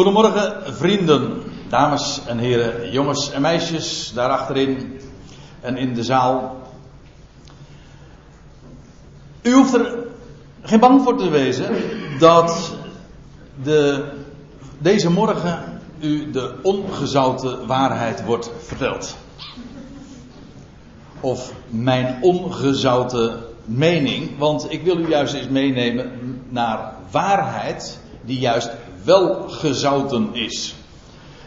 Goedemorgen vrienden, dames en heren, jongens en meisjes daar achterin en in de zaal. U hoeft er geen bang voor te wezen dat de, deze morgen u de ongezouten waarheid wordt verteld. Of mijn ongezouten mening, want ik wil u juist eens meenemen naar waarheid die juist wel gezouten is.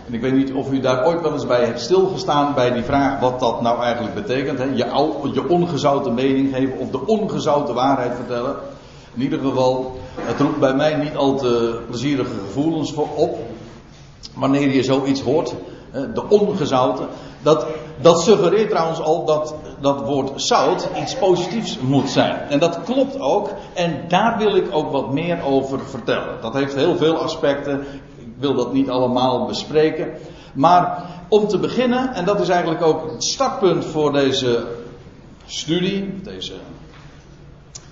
En ik weet niet of u daar ooit wel eens bij hebt stilgestaan bij die vraag wat dat nou eigenlijk betekent. Hè? Je, al, je ongezouten mening geven of de ongezouten waarheid vertellen. In ieder geval, het roept bij mij niet al te plezierige gevoelens op. Wanneer je zoiets hoort, de ongezouten. Dat, dat suggereert trouwens al dat dat woord zout iets positiefs moet zijn. En dat klopt ook. En daar wil ik ook wat meer over vertellen. Dat heeft heel veel aspecten. Ik wil dat niet allemaal bespreken. Maar om te beginnen, en dat is eigenlijk ook het startpunt voor deze studie, deze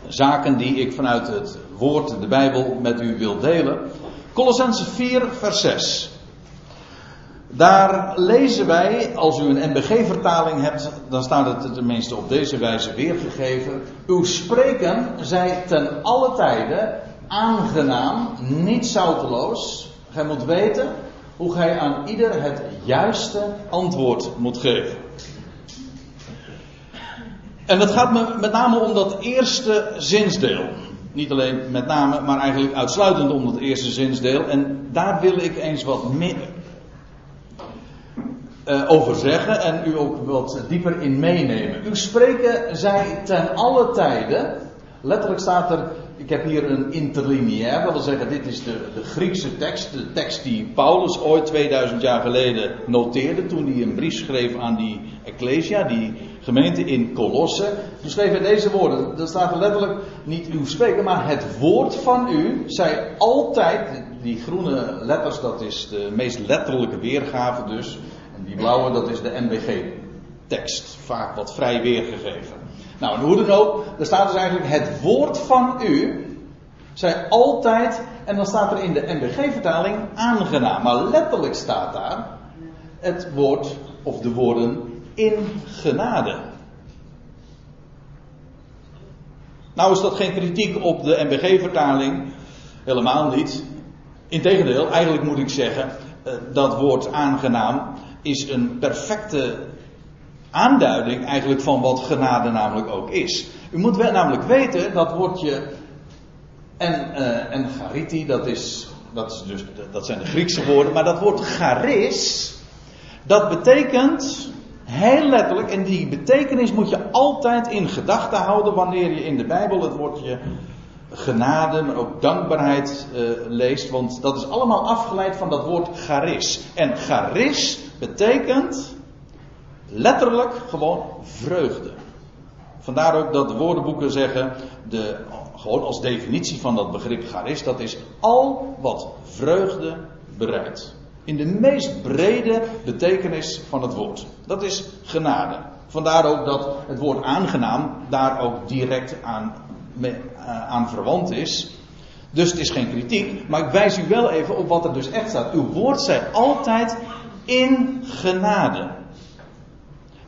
zaken die ik vanuit het woord, de Bijbel, met u wil delen. Colossense 4, vers 6. Daar lezen wij, als u een NBG-vertaling hebt, dan staat het tenminste op deze wijze weergegeven. Uw spreken zij ten alle tijde aangenaam, niet zouteloos. Gij moet weten hoe gij aan ieder het juiste antwoord moet geven. En dat gaat me met name om dat eerste zinsdeel. Niet alleen met name, maar eigenlijk uitsluitend om dat eerste zinsdeel. En daar wil ik eens wat meer, uh, over zeggen en u ook wat dieper in meenemen. U spreken zij ten alle tijden. Letterlijk staat er, ik heb hier een interlineair, dat wil zeggen, dit is de, de Griekse tekst, de tekst die Paulus ooit 2000 jaar geleden noteerde toen hij een brief schreef aan die Ecclesia, die gemeente in Colosse. Toen schreef hij deze woorden, er staat er letterlijk niet uw spreken, maar het woord van u zij altijd, die groene letters, dat is de meest letterlijke weergave dus, die blauwe, dat is de NBG-tekst. Vaak wat vrij weergegeven. Nou, en hoe dan ook, er staat dus eigenlijk het woord van u. Zij altijd, en dan staat er in de NBG-vertaling aangenaam. Maar letterlijk staat daar het woord, of de woorden, in genade. Nou is dat geen kritiek op de NBG-vertaling. Helemaal niet. Integendeel, eigenlijk moet ik zeggen, eh, dat woord aangenaam is een perfecte aanduiding eigenlijk van wat genade namelijk ook is. U moet wel namelijk weten dat woordje en, uh, en chariti, dat, is, dat, is dus, dat zijn de Griekse woorden, maar dat woord charis, dat betekent heel letterlijk, en die betekenis moet je altijd in gedachten houden wanneer je in de Bijbel het woordje genade, maar ook dankbaarheid uh, leest. Want dat is allemaal afgeleid van dat woord charis. En charis betekent letterlijk gewoon vreugde. Vandaar ook dat de woordenboeken zeggen, de, gewoon als definitie van dat begrip charis, dat is al wat vreugde bereidt. In de meest brede betekenis van het woord. Dat is genade. Vandaar ook dat het woord aangenaam daar ook direct aan eh, aan verwant is. Dus het is geen kritiek, maar ik wijs u wel even op wat er dus echt staat. Uw woord zij altijd in genade.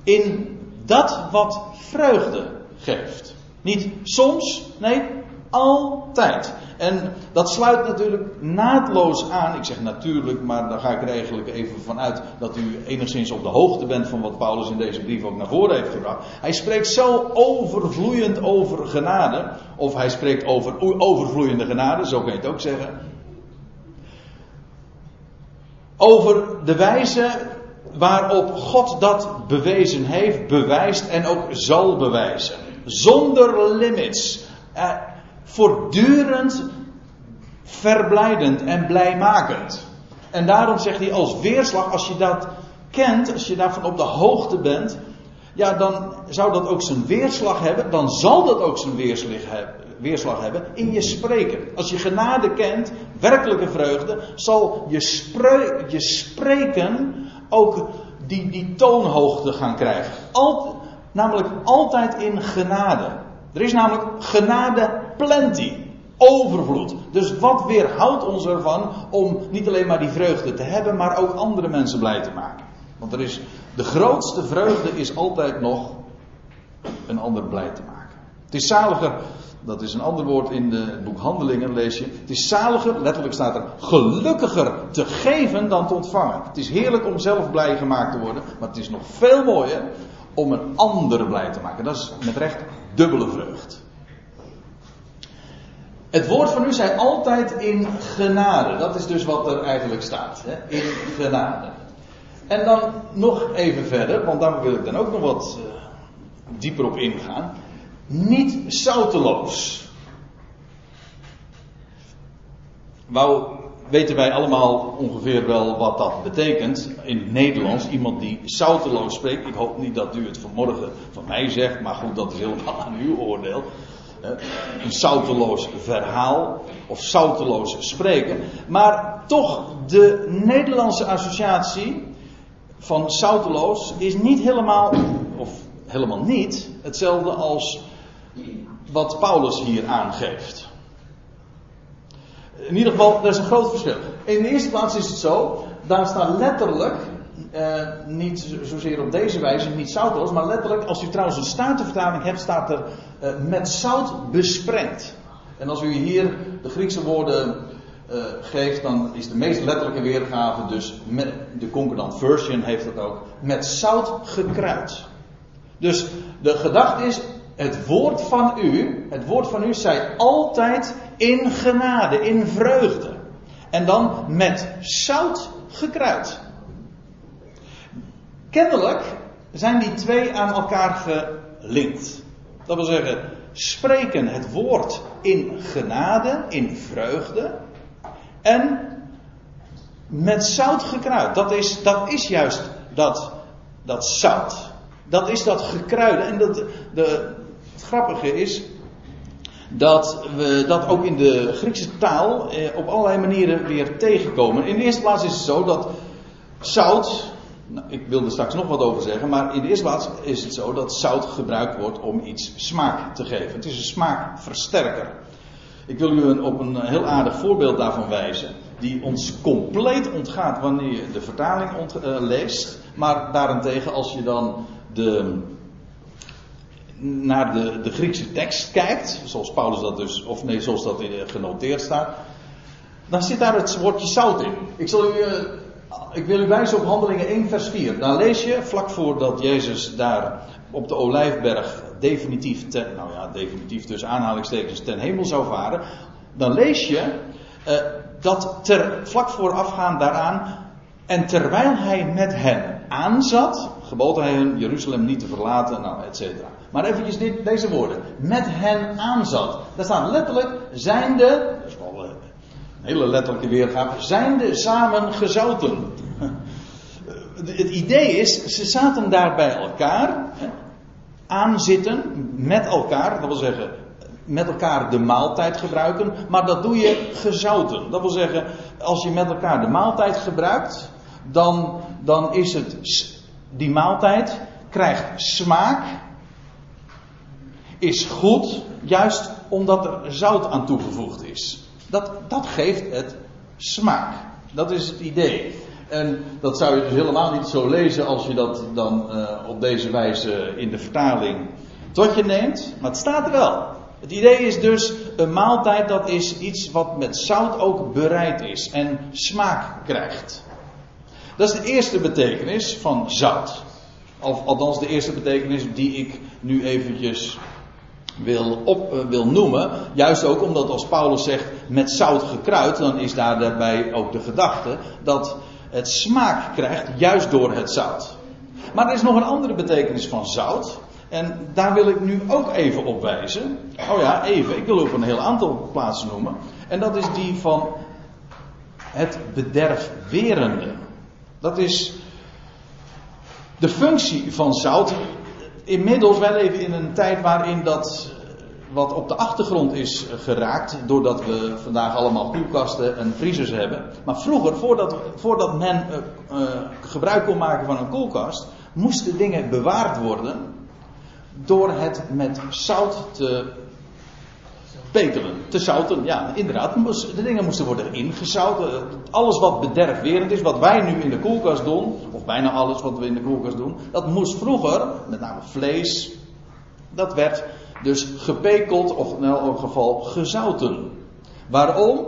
In dat wat vreugde geeft. Niet soms, nee, altijd. En dat sluit natuurlijk naadloos aan. Ik zeg natuurlijk, maar daar ga ik er eigenlijk even van uit dat u enigszins op de hoogte bent van wat Paulus in deze brief ook naar voren heeft gebracht. Hij spreekt zo overvloeiend over genade. Of hij spreekt over overvloeiende genade, zo kan je het ook zeggen. Over de wijze waarop God dat bewezen heeft, bewijst en ook zal bewijzen. Zonder limits. Uh, voortdurend verblijdend en blijmakend. En daarom zegt hij als weerslag, als je dat kent, als je daarvan op de hoogte bent, ja, dan zou dat ook zijn weerslag hebben, dan zal dat ook zijn weerslag hebben in je spreken. Als je genade kent, werkelijke vreugde, zal je, je spreken ook die, die toonhoogte gaan krijgen. Alt, namelijk altijd in genade. Er is namelijk genade plenty. overvloed. Dus wat weerhoudt ons ervan om niet alleen maar die vreugde te hebben, maar ook andere mensen blij te maken? Want er is, de grootste vreugde is altijd nog een ander blij te maken. Het is zaliger, dat is een ander woord in de, het boek Handelingen, lees je. Het is zaliger, letterlijk staat er, gelukkiger te geven dan te ontvangen. Het is heerlijk om zelf blij gemaakt te worden, maar het is nog veel mooier om een ander blij te maken. Dat is met recht dubbele vreugd. Het woord van u zei altijd in genade. Dat is dus wat er eigenlijk staat. Hè? In genade. En dan nog even verder, want daar wil ik dan ook nog wat uh, dieper op ingaan. Niet zouteloos. Wou, weten wij allemaal ongeveer wel wat dat betekent in het Nederlands. Iemand die zouteloos spreekt. Ik hoop niet dat u het vanmorgen van mij zegt, maar goed, dat is helemaal aan uw oordeel een zouteloos verhaal of zouteloos spreken. Maar toch, de Nederlandse associatie van zouteloos is niet helemaal, of helemaal niet, hetzelfde als wat Paulus hier aangeeft. In ieder geval, er is een groot verschil. In de eerste plaats is het zo, daar staat letterlijk uh, niet zozeer op deze wijze, niet zoutloos, maar letterlijk, als u trouwens een statenvertaling hebt, staat er uh, met zout besprengd. En als u hier de Griekse woorden uh, geeft, dan is de meest letterlijke weergave dus, met, de Concordant Version heeft het ook, met zout gekruid. Dus de gedachte is, het woord van u, het woord van u zij altijd in genade, in vreugde. En dan met zout gekruid. Kennelijk zijn die twee aan elkaar gelinkt. Dat wil zeggen, spreken het woord in genade, in vreugde. En met zout gekruid. Dat is, dat is juist dat, dat zout. Dat is dat gekruide. En dat, de, het grappige is dat we dat ook in de Griekse taal eh, op allerlei manieren weer tegenkomen. In de eerste plaats is het zo dat zout nou, ik wil er straks nog wat over zeggen, maar in de eerste plaats is het zo dat zout gebruikt wordt om iets smaak te geven. Het is een smaakversterker. Ik wil u op een heel aardig voorbeeld daarvan wijzen, die ons compleet ontgaat wanneer je de vertaling uh, leest, maar daarentegen als je dan de, naar de, de Griekse tekst kijkt, zoals Paulus dat dus, of nee, zoals dat genoteerd staat, dan zit daar het woordje zout in. Ik zal u uh, ik wil u wijzen op Handelingen 1, vers 4. Daar lees je, vlak voordat Jezus daar op de Olijfberg definitief, ten, nou ja, definitief tussen aanhalingstekens ten hemel zou varen. Dan lees je uh, dat ter, vlak voorafgaan daaraan, en terwijl hij met hen aanzat, gebood hij hun Jeruzalem niet te verlaten, nou, et cetera. Maar eventjes dit, deze woorden. Met hen aanzat. Daar staat letterlijk, zijnde, wel hele letterlijke weergave, zijnde samen gezouten. Het idee is, ze zaten daar bij elkaar, aanzitten met elkaar, dat wil zeggen, met elkaar de maaltijd gebruiken, maar dat doe je gezouten. Dat wil zeggen, als je met elkaar de maaltijd gebruikt, dan, dan is het, die maaltijd krijgt smaak, is goed, juist omdat er zout aan toegevoegd is. Dat, dat geeft het smaak. Dat is het idee. En dat zou je dus helemaal niet zo lezen als je dat dan uh, op deze wijze in de vertaling tot je neemt. Maar het staat er wel. Het idee is dus een maaltijd dat is iets wat met zout ook bereid is en smaak krijgt. Dat is de eerste betekenis van zout. Of althans de eerste betekenis die ik nu eventjes wil, op, uh, wil noemen. Juist ook omdat als Paulus zegt met zout gekruid, dan is daar daarbij ook de gedachte dat het smaak krijgt juist door het zout. Maar er is nog een andere betekenis van zout. En daar wil ik nu ook even op wijzen. Oh ja, even. Ik wil op een heel aantal plaatsen noemen. En dat is die van het bederfwerende. Dat is de functie van zout inmiddels, wij leven in een tijd waarin dat wat op de achtergrond is geraakt, doordat we vandaag allemaal koelkasten en vriezers hebben. Maar vroeger, voordat, voordat men uh, uh, gebruik kon maken van een koelkast, moesten dingen bewaard worden door het met zout te Pekelen, te zouten, ja, inderdaad. De dingen moesten worden ingezouten. Alles wat bederfwerend is, wat wij nu in de koelkast doen, of bijna alles wat we in de koelkast doen, dat moest vroeger, met name vlees, dat werd dus gepekeld, of in elk geval gezouten. Waarom?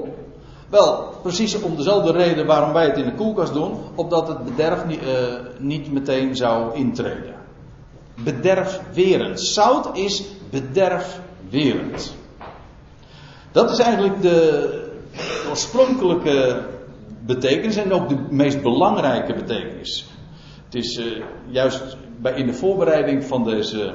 Wel, precies om dezelfde reden waarom wij het in de koelkast doen, opdat het bederf niet, uh, niet meteen zou intreden. Bederfwerend. Zout is bederfwerend. Dat is eigenlijk de oorspronkelijke betekenis en ook de meest belangrijke betekenis. Het is uh, juist bij, in de voorbereiding van deze,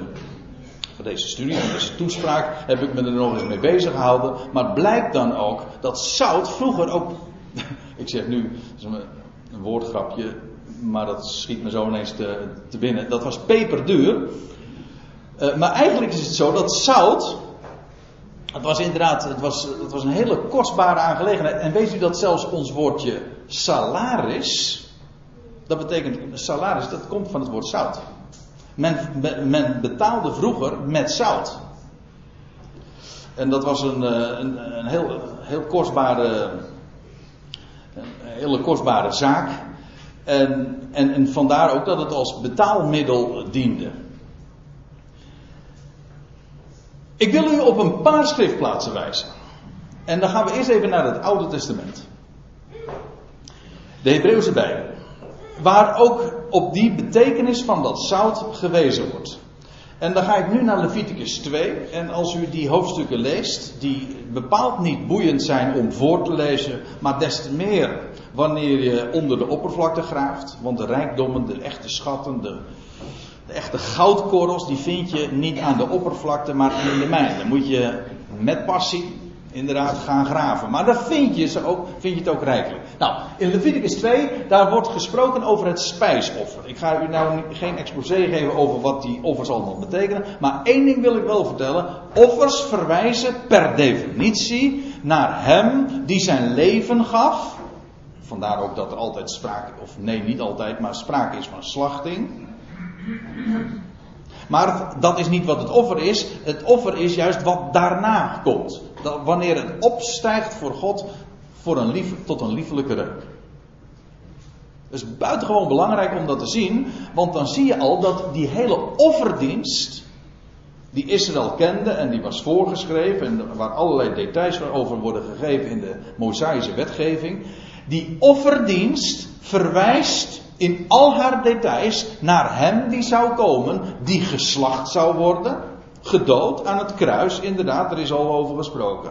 deze studie, van deze toespraak, heb ik me er nog eens mee bezig gehouden. Maar het blijkt dan ook dat zout vroeger ook. ik zeg nu, een, woordgrapje, maar dat schiet me zo ineens te, te binnen. Dat was peperduur. Uh, maar eigenlijk is het zo dat zout het was inderdaad het was, het was een hele kostbare aangelegenheid. En weet u dat zelfs ons woordje salaris, dat betekent salaris, dat komt van het woord zout. Men, men betaalde vroeger met zout. En dat was een, eh, een, een heel, heel kostbare, een hele kostbare zaak. En, en, en vandaar ook dat het als betaalmiddel diende. Ik wil u op een paar schriftplaatsen wijzen. En dan gaan we eerst even naar het Oude Testament. De Hebreeuwse Bijbel. Waar ook op die betekenis van dat zout gewezen wordt. En dan ga ik nu naar Leviticus 2. En als u die hoofdstukken leest, die bepaald niet boeiend zijn om voor te lezen, maar des te meer wanneer je onder de oppervlakte graaft. Want de rijkdommen, de echte schatten, de, echte goudkorrels, die vind je niet aan de oppervlakte, maar in de mijn. Dan moet je met passie inderdaad gaan graven. Maar daar vind je, ze ook, vind je het ook rijkelijk. Nou, in Leviticus 2, daar wordt gesproken over het spijsoffer. Ik ga u nou geen exposé geven over wat die offers allemaal betekenen. Maar één ding wil ik wel vertellen. Offers verwijzen per definitie naar hem die zijn leven gaf. Vandaar ook dat er altijd sprake, of nee, niet altijd, maar sprake is van slachting. Maar dat is niet wat het offer is. Het offer is juist wat daarna komt. Dat wanneer het opstijgt voor God voor een lief, tot een liefelijke reuk. Het is buitengewoon belangrijk om dat te zien, want dan zie je al dat die hele offerdienst, die Israël kende en die was voorgeschreven en waar allerlei details over worden gegeven in de Mosaïsche wetgeving, die offerdienst verwijst in al haar details naar hem die zou komen, die geslacht zou worden, gedood aan het kruis, inderdaad, er is al over gesproken.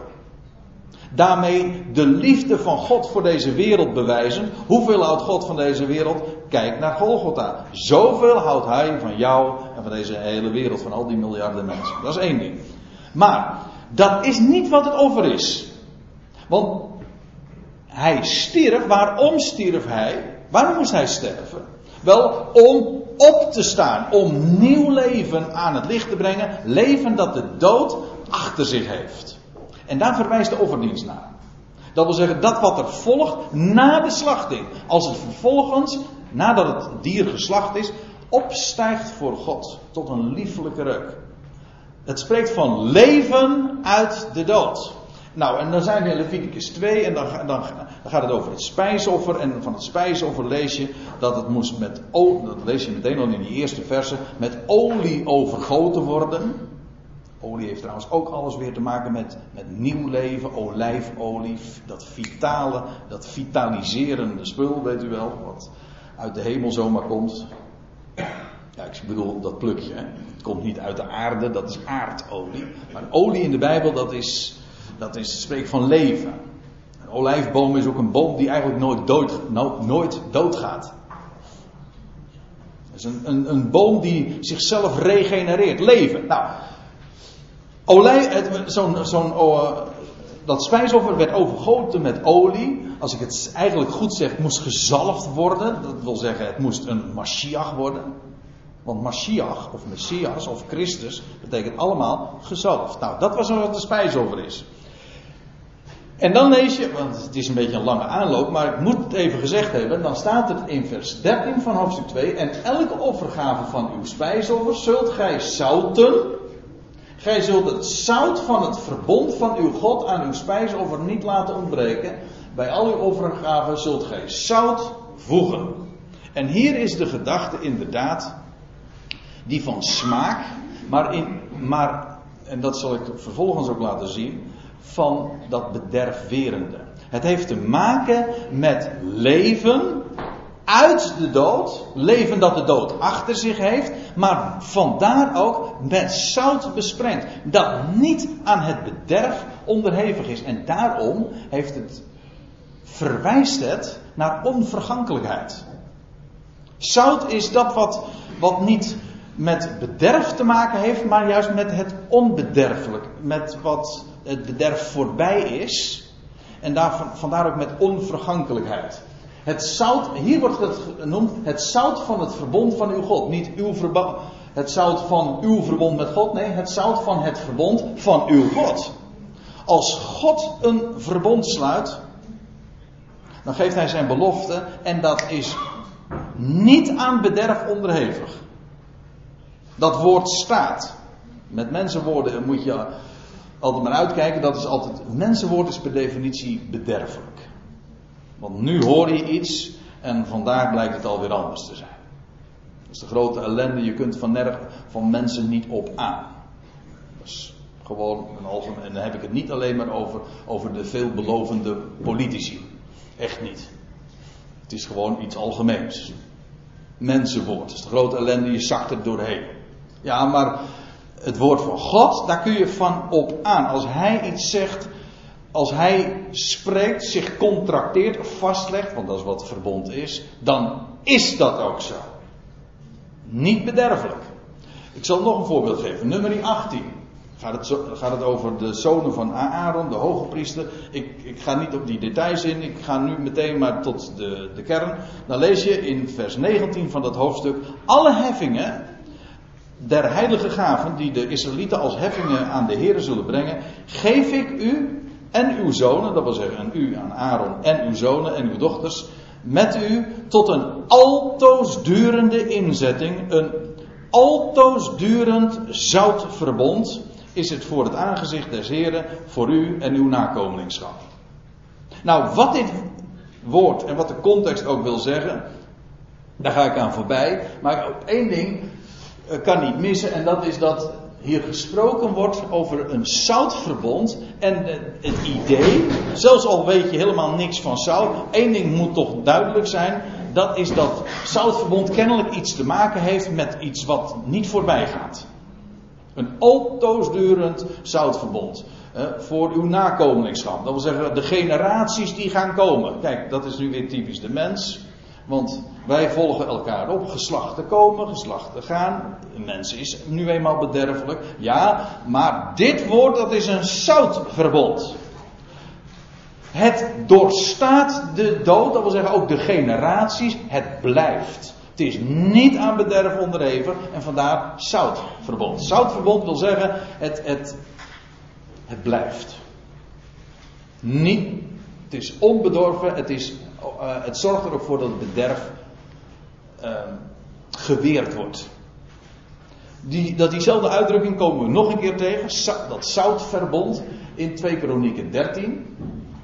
Daarmee de liefde van God voor deze wereld bewijzen. Hoeveel houdt God van deze wereld? Kijk naar Golgotha. Zoveel houdt Hij van jou en van deze hele wereld, van al die miljarden mensen. Dat is één ding. Maar dat is niet wat het offer is. Want Hij stierf. Waarom stierf Hij? Waarom moest hij sterven? Wel, om op te staan, om nieuw leven aan het licht te brengen. Leven dat de dood achter zich heeft. En daar verwijst de offerdienst naar. Dat wil zeggen, dat wat er volgt na de slachting. Als het vervolgens, nadat het dier geslacht is, opstijgt voor God tot een liefelijke reuk. Het spreekt van leven uit de dood. Nou, en dan zijn we in Leviticus 2 en dan, dan, dan, gaat het over het spijsoffer. En van het spijsoffer lees je dat het moest met olie, dat lees je meteen al in die eerste verse, met olie overgoten worden. Olie heeft trouwens ook alles weer te maken met, met nieuw leven, olijfolie, dat vitale, dat vitaliserende spul, weet u wel, wat uit de hemel zomaar komt. Ja, ik bedoel dat plukje, hè. het komt niet uit de aarde, dat is aardolie. Maar olie in de Bijbel, dat is dat is, spreekt van leven. Een olijfboom is ook een boom die eigenlijk nooit, dood, nooit doodgaat. Het is een, een, een boom die zichzelf regenereert. Leven. Nou, zo'n, zo'n, oh, dat spijsoffer werd overgoten met olie. Als ik het eigenlijk goed zeg, moest gezalfd worden. Dat wil zeggen, het moest een Mashiach worden. Want Mashiach of Messias of Christus betekent allemaal gezalfd. Nou, dat was wat de spijsoffer is. En dan lees je, want het is een beetje een lange aanloop, maar ik moet het even gezegd hebben. Dan staat het in vers 13 van hoofdstuk 2. En elke offergave van uw spijsoffer zult gij zouten. Gij zult het zout van het verbond van uw God aan uw spijsoffer niet laten ontbreken. Bij al uw offergaven zult gij zout voegen. En hier is de gedachte inderdaad die van smaak, maar, in, maar en dat zal ik vervolgens ook laten zien, van dat bederfwerende. Het heeft te maken met leven uit de dood, leven dat de dood achter zich heeft, maar vandaar ook met zout besprengd, dat niet aan het bederf onderhevig is. En daarom heeft het, verwijst het naar onvergankelijkheid. Zout is dat wat, wat niet met bederf te maken heeft, maar juist met het onbederfelijk, met wat het bederf voorbij is. En daar, vandaar ook met onvergankelijkheid. Het zout, hier wordt het genoemd, het zout van het verbond van uw God. Niet uw verbond, het zout van uw verbond met God, nee, het zout van het verbond van uw God. Als God een verbond sluit, dan geeft hij zijn belofte en dat is niet aan bederf onderhevig. Dat woord staat. Met mensenwoorden moet je altijd maar uitkijken. Dat is altijd, mensenwoord is per definitie bederfelijk. Want nu hoor je iets en vandaag blijkt het alweer anders te zijn. Dat is de grote ellende. Je kunt van, van mensen niet op aan. Dat is gewoon een algemeen. En dan heb ik het niet alleen maar over, over de veelbelovende politici. Echt niet. Het is gewoon iets algemeens. Mensenwoord. Dat is de grote ellende. Je zakt er doorheen. Ja, maar het woord van God, daar kun je van op aan. Als hij iets zegt, als hij spreekt, zich contracteert of vastlegt, want dat is wat verbond is, dan is dat ook zo. Niet bederfelijk. Ik zal nog een voorbeeld geven. Nummer 18. Gaat het, gaat het over de zonen van Aaron, de hoge priester. Ik, ik ga niet op die details in. Ik ga nu meteen maar tot de, de kern. Dan lees je in vers 19 van dat hoofdstuk. Alle heffingen der heilige gaven die de Israëlieten als heffingen aan de Heeren zullen brengen, geef ik u en uw zonen, dat wil zeggen aan u, aan Aaron en uw zonen en uw dochters, met u tot een altoos durende inzetting, een altoos durend zoutverbond is het voor het aangezicht des Heren, voor u en uw nakomelingschap. Nou, wat dit woord en wat de context ook wil zeggen, daar ga ik aan voorbij. Maar op één ding eh, kan niet missen. En dat is dat hier gesproken wordt over een zoutverbond. En het idee, zelfs al weet je helemaal niks van zout, één ding moet toch duidelijk zijn. Dat is dat zoutverbond kennelijk iets te maken heeft met iets wat niet voorbij gaat. Een altoosdurend zoutverbond. Eh, voor uw nakomelingschap. Dat wil zeggen, de generaties die gaan komen. Kijk, dat is nu weer typisch de mens. Want wij volgen elkaar op. Geslachten komen, geslachten gaan. Een mens is nu eenmaal bederfelijk. Ja, maar dit woord dat is een zoutverbond. Het doorstaat de dood, dat wil zeggen ook de generaties. Het blijft. Het is niet aan bederf onderhevig en vandaar zoutverbond. Zoutverbond wil zeggen, het, het, het blijft. Niet, het is onbedorven, het is uh, het zorgt er ook voor dat het bederf uh, geweerd wordt. Die, dat diezelfde uitdrukking komen we nog een keer tegen. Dat zoutverbond in 2 Kronieken 13.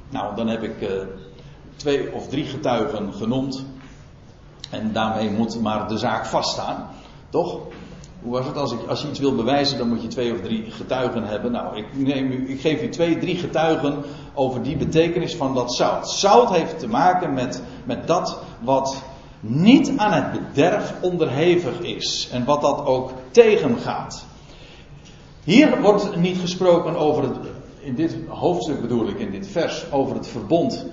Nou, dan heb ik uh, twee of drie getuigen genoemd. En daarmee moet maar de zaak vaststaan. Toch? Hoe was het? Als, ik, als je iets wil bewijzen, dan moet je twee of drie getuigen hebben. Nou, ik, neem u, ik geef u twee, drie getuigen over die betekenis van dat zout. Zout heeft te maken met, met dat wat niet aan het bederf onderhevig is. En wat dat ook tegengaat. Hier wordt niet gesproken over het, in dit hoofdstuk bedoel ik, in dit vers, over het verbond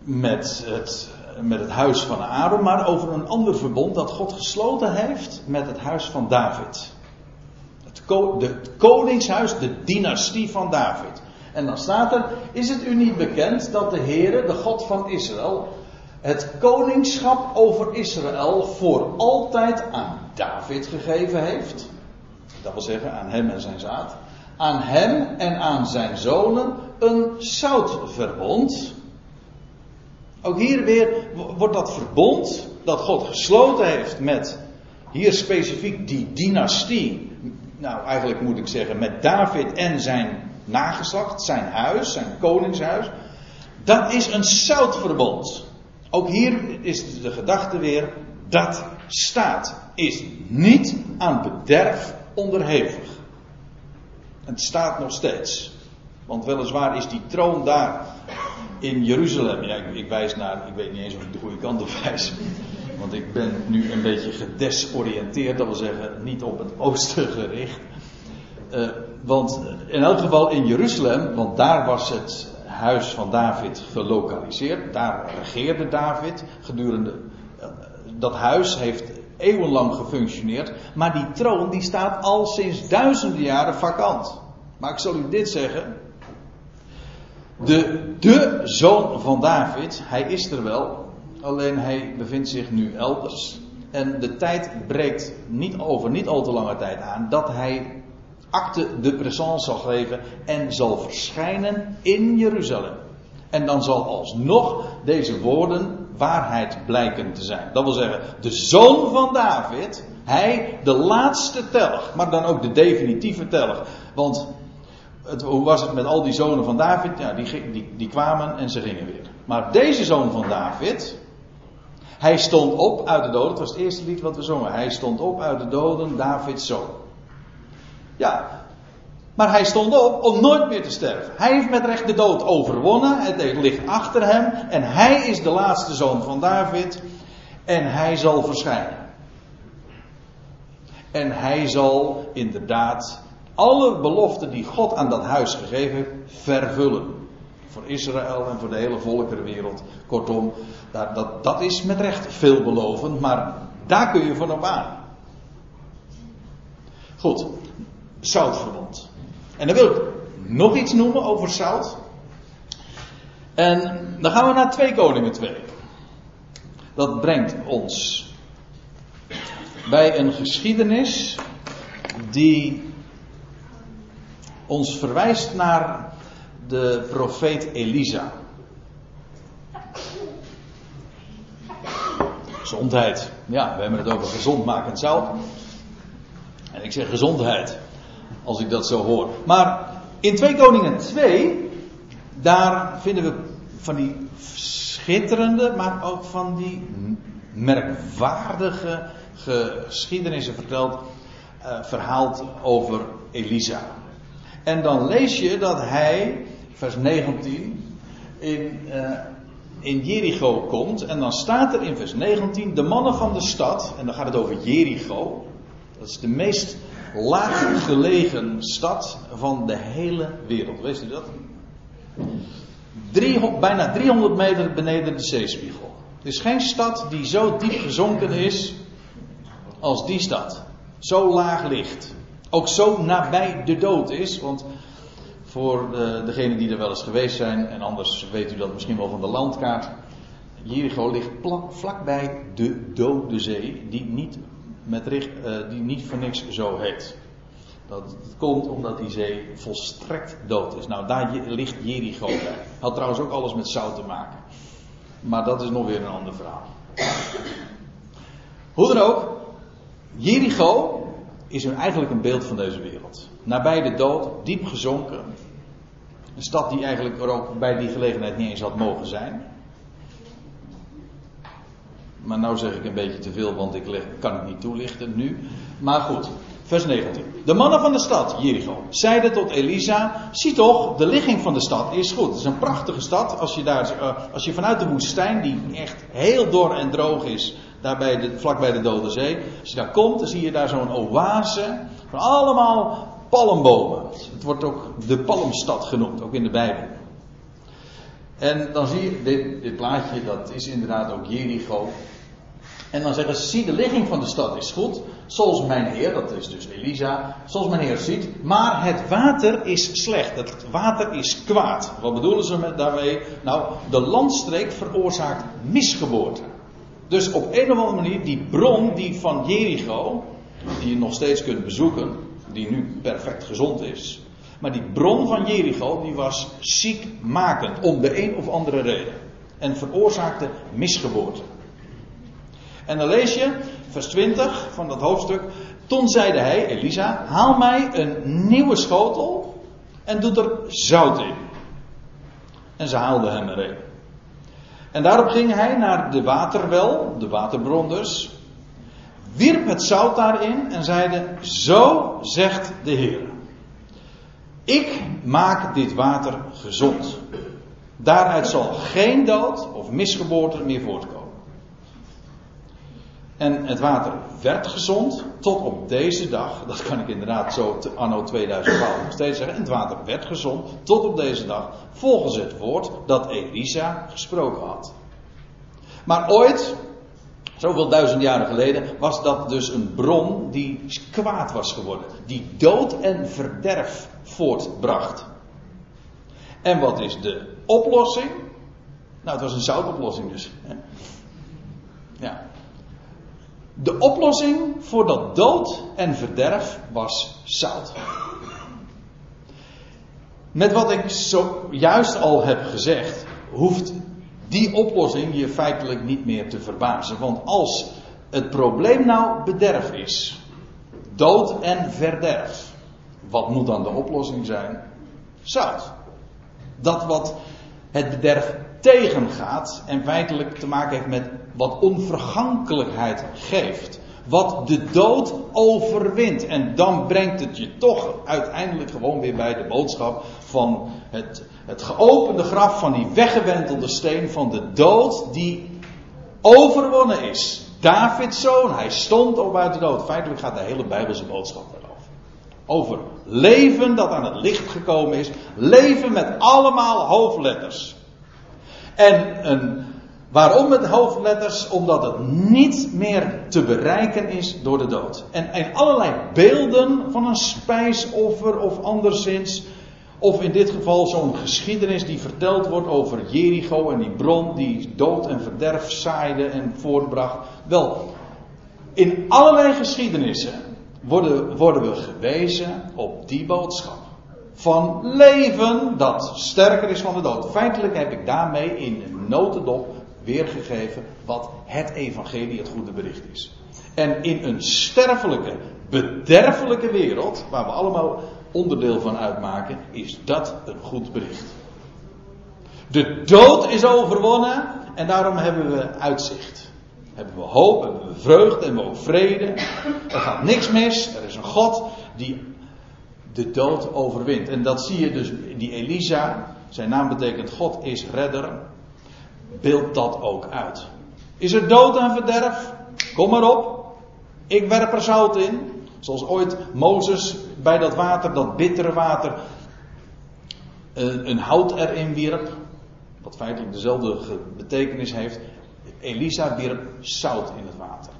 met het met het huis van Aaron, maar over een ander verbond dat God gesloten heeft met het huis van David. Het, het koningshuis, de dynastie van David. En dan staat er, is het u niet bekend dat de Heere, de God van Israël, het koningschap over Israël voor altijd aan David gegeven heeft? Dat wil zeggen aan hem en zijn zaad. Aan hem en aan zijn zonen een zoutverbond ook hier weer wordt dat verbond dat God gesloten heeft met hier specifiek die dynastie, nou eigenlijk moet ik zeggen met David en zijn nageslacht, zijn huis, zijn koningshuis, dat is een zoutverbond. Ook hier is de gedachte weer, dat staat, is niet aan bederf onderhevig. Het staat nog steeds. Want weliswaar is die troon daar in Jeruzalem. Ja, ik, ik, wijs naar, ik weet niet eens of ik de goede kant op wijs. Want ik ben nu een beetje gedesoriënteerd, dat wil zeggen niet op het oosten gericht. Uh, want in elk geval in Jeruzalem, want daar was het huis van David gelokaliseerd. Daar regeerde David gedurende. Uh, dat huis heeft eeuwenlang gefunctioneerd. Maar die troon die staat al sinds duizenden jaren vakant. Maar ik zal u dit zeggen. De, de zoon van David, hij is er wel, alleen hij bevindt zich nu elders. En de tijd breekt niet over niet al te lange tijd aan dat hij acte de présence zal geven en zal verschijnen in Jeruzalem. En dan zal alsnog deze woorden waarheid blijken te zijn. Dat wil zeggen, de zoon van David, hij de laatste telg, maar dan ook de definitieve telg. Want het, hoe was het met al die zonen van David? Ja, die, die, die kwamen en ze gingen weer. Maar deze zoon van David, hij stond op uit de doden. Het was het eerste lied wat we zongen. Hij stond op uit de doden, Davids zoon. Ja, maar hij stond op om nooit meer te sterven. Hij heeft met recht de dood overwonnen. Het ligt achter hem. En hij is de laatste zoon van David. En hij zal verschijnen. En hij zal inderdaad alle beloften die God aan dat huis gegeven vervullen. Voor Israël en voor de hele volkerenwereld. Kortom, dat, dat, dat is met recht veelbelovend, maar daar kun je van op aan. Goed, zoutverbond. En dan wil ik nog iets noemen over zout. En dan gaan we naar 2 Koningen 2. Dat brengt ons bij een geschiedenis die ons verwijst naar de profeet Elisa. Gezondheid. Ja, we hebben het over gezondmakend zout. En ik zeg gezondheid, als ik dat zo hoor. Maar in 2 Koningen 2, daar vinden we van die schitterende, maar ook van die merkwaardige geschiedenissen verteld, uh, verhaald over Elisa. En dan lees je dat hij, vers 19, in, uh, in Jericho komt. En dan staat er in vers 19, de mannen van de stad, en dan gaat het over Jericho. Dat is de meest laag gelegen stad van de hele wereld. Weet u dat? Bijna 300 meter beneden de zeespiegel. Er is geen stad die zo diep gezonken is als die stad. Zo laag ligt ook zo nabij de dood is. Want voor de, degenen die er wel eens geweest zijn, en anders weet u dat misschien wel van de landkaart. Jericho ligt vlakbij de dode zee, die niet, met uh, die niet voor niks zo heet. Dat komt omdat die zee volstrekt dood is. Nou, daar ligt Jericho bij. Had trouwens ook alles met zout te maken. Maar dat is nog weer een ander verhaal. Hoe dan ook, Jericho is er eigenlijk een beeld van deze wereld. Nabij de dood, diep gezonken. Een stad die eigenlijk er ook bij die gelegenheid niet eens had mogen zijn. Maar nou zeg ik een beetje te veel, want ik kan het niet toelichten nu. Maar goed, vers 19. De mannen van de stad, Jericho, zeiden tot Elisa: Zie toch, de ligging van de stad is goed. Het is een prachtige stad. Als je, daar, eh, als je vanuit de woestijn, die echt heel dor en droog is, daar bij de, vlak bij de Dode Zee. Als je daar komt, dan zie je daar zo'n oase van allemaal palmbomen. Het wordt ook de palmstad genoemd, ook in de Bijbel. En dan zie je, dit, dit plaatje, dat is inderdaad ook Jericho. En dan zeggen ze, zie de ligging van de stad is goed, zoals mijn heer, dat is dus Elisa, zoals mijn heer ziet, maar het water is slecht, het water is kwaad. Wat bedoelen ze daarmee? Nou, de landstreek veroorzaakt misgeboorte. Dus op een of andere manier, die bron die van Jericho, die je nog steeds kunt bezoeken, die nu perfect gezond is. Maar die bron van Jericho, die was ziekmakend, om de een of andere reden. En veroorzaakte misgeboorte. En dan lees je, vers 20 van dat hoofdstuk. Toen zeide hij, Elisa, haal mij een nieuwe schotel en doe er zout in. En ze haalden hem er een. En daarop ging hij naar de waterwel, de waterbron dus, wierp het zout daarin en zeide, zo zegt de Heer. Ik maak dit water gezond. Daaruit zal geen dood of misgeboorte meer voortkomen. En het water werd gezond tot op deze dag. Dat kan ik inderdaad zo anno 2012 nog steeds zeggen. En het water werd gezond tot op deze dag. Volgens het woord dat Elisa gesproken had. Maar ooit, zoveel duizend jaren geleden, was dat dus een bron die kwaad was geworden. Die dood en verderf voortbracht. En wat is de oplossing? Nou, het was een zoutoplossing dus. De oplossing voor dat dood en verderf was zout. Met wat ik zojuist al heb gezegd, hoeft die oplossing je feitelijk niet meer te verbazen. Want als het probleem nou bederf is, dood en verderf, wat moet dan de oplossing zijn? Zout. Dat wat het bederf tegengaat en feitelijk te maken heeft met wat onvergankelijkheid geeft. Wat de dood overwint. En dan brengt het je toch uiteindelijk gewoon weer bij de boodschap van het, het geopende graf van die weggewentelde steen van de dood die overwonnen is. Davids zoon, hij stond op uit de dood. Feitelijk gaat de hele Bijbelse boodschap daarover. Over leven dat aan het licht gekomen is. Leven met allemaal hoofdletters. En een, waarom met hoofdletters? Omdat het niet meer te bereiken is door de dood. En, en allerlei beelden van een spijsoffer of anderszins. Of in dit geval zo'n geschiedenis die verteld wordt over Jericho en die bron die dood en verderf zaaide en voortbracht. Wel, in allerlei geschiedenissen worden, worden we gewezen op die boodschap van leven dat sterker is van de dood. Feitelijk heb ik daarmee in een notendop weergegeven wat het evangelie, het goede bericht is. En in een sterfelijke, bederfelijke wereld, waar we allemaal onderdeel van uitmaken, is dat een goed bericht. De dood is overwonnen en daarom hebben we uitzicht. Hebben we hoop, hebben we vreugde, hebben we ook vrede. Er gaat niks mis. Er is een God die de dood overwint. En dat zie je dus, die Elisa, zijn naam betekent God is redder, beeldt dat ook uit. Is er dood en verderf? Kom maar op. Ik werp er zout in. Zoals ooit Mozes bij dat water, dat bittere water, een hout erin wierp. Wat feitelijk dezelfde betekenis heeft. Elisa wierp zout in het water.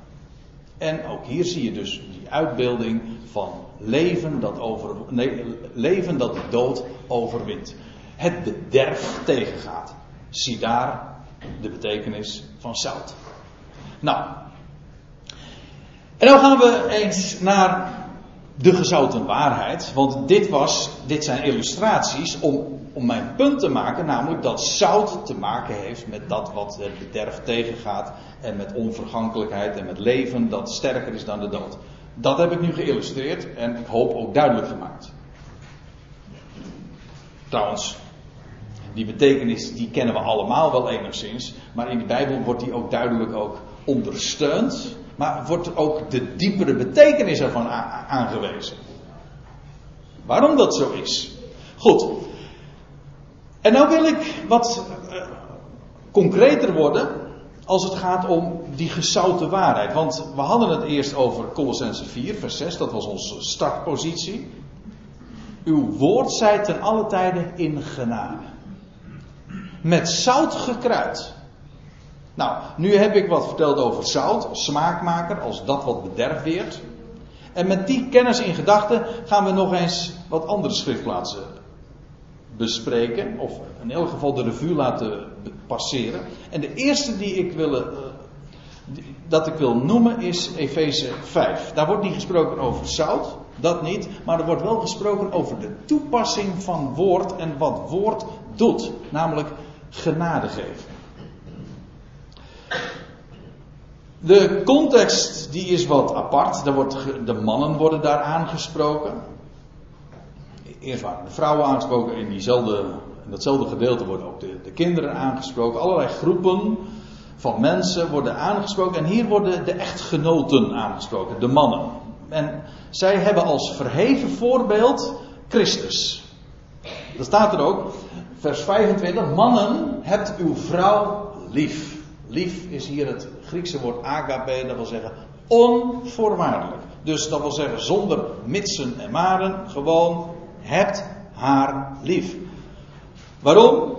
En ook hier zie je dus die uitbeelding van leven dat, over, nee, leven dat de dood overwint. Het bederf tegengaat. Zie daar de betekenis van zout. Nou. En dan gaan we eens naar de gezouten waarheid. Want dit, was, dit zijn illustraties om, om mijn punt te maken. Namelijk dat zout te maken heeft met dat wat het bederf tegengaat. En met onvergankelijkheid en met leven dat sterker is dan de dood. Dat heb ik nu geïllustreerd en ik hoop ook duidelijk gemaakt. Trouwens, die betekenis die kennen we allemaal wel enigszins, maar in de Bijbel wordt die ook duidelijk ook ondersteund, maar wordt ook de diepere betekenis ervan aangewezen. Waarom dat zo is. Goed. En nou wil ik wat uh, concreter worden als het gaat om die gezouten waarheid. Want we hadden het eerst over Colossense 4, vers 6, dat was onze startpositie. Uw woord zij ten alle tijden in genade. Met zout gekruid. Nou, nu heb ik wat verteld over zout smaakmaker, als dat wat bederfweert. En met die kennis in gedachten gaan we nog eens wat andere schriftplaatsen bespreken, of in elk geval de revue laten passeren. En de eerste die ik wil, uh, dat ik wil noemen is Efeze 5. Daar wordt niet gesproken over zout, dat niet, maar er wordt wel gesproken over de toepassing van woord en wat woord doet, namelijk genade geven. De context die is wat apart. De mannen worden daar aangesproken. Eerst waren de vrouwen aangesproken. In, diezelfde, datzelfde gedeelte worden ook de, de kinderen aangesproken. Allerlei groepen van mensen worden aangesproken. En hier worden de echtgenoten aangesproken, de mannen. En zij hebben als verheven voorbeeld Christus. Dat staat er ook, vers 25. Mannen, hebt uw vrouw lief. Lief is hier het Griekse woord agape, dat wil zeggen onvoorwaardelijk. Dus dat wil zeggen zonder mitsen en maren, gewoon hebt haar lief. Waarom?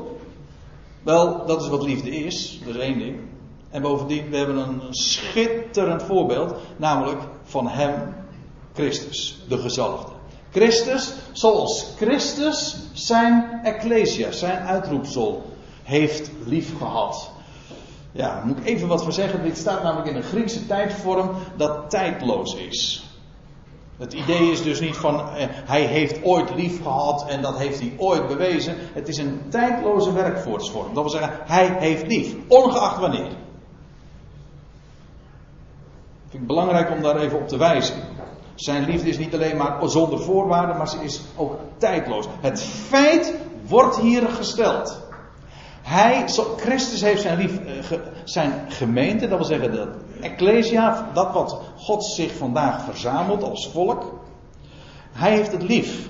Wel, dat is wat liefde is, dat is één ding. En bovendien, we hebben een schitterend voorbeeld, namelijk van hem, Christus, de gezalfde. Christus, zoals Christus zijn ecclesia, zijn uitroepsel, heeft lief gehad. Ja, daar moet ik even wat voor zeggen. Dit staat namelijk in een Griekse tijdvorm dat tijdloos is. Het idee is dus niet van eh, hij heeft ooit lief gehad en dat heeft hij ooit bewezen. Het is een tijdloze werkwoordsvorm. Dat wil zeggen, hij heeft lief, ongeacht wanneer. Vind ik belangrijk om daar even op te wijzen. Zijn liefde is niet alleen maar zonder voorwaarden, maar ze is ook tijdloos. Het feit wordt hier gesteld. Hij, Christus heeft zijn, lief, eh, zijn gemeente, dat wil zeggen de Ecclesia, dat wat God zich vandaag verzamelt als volk. Hij heeft het lief.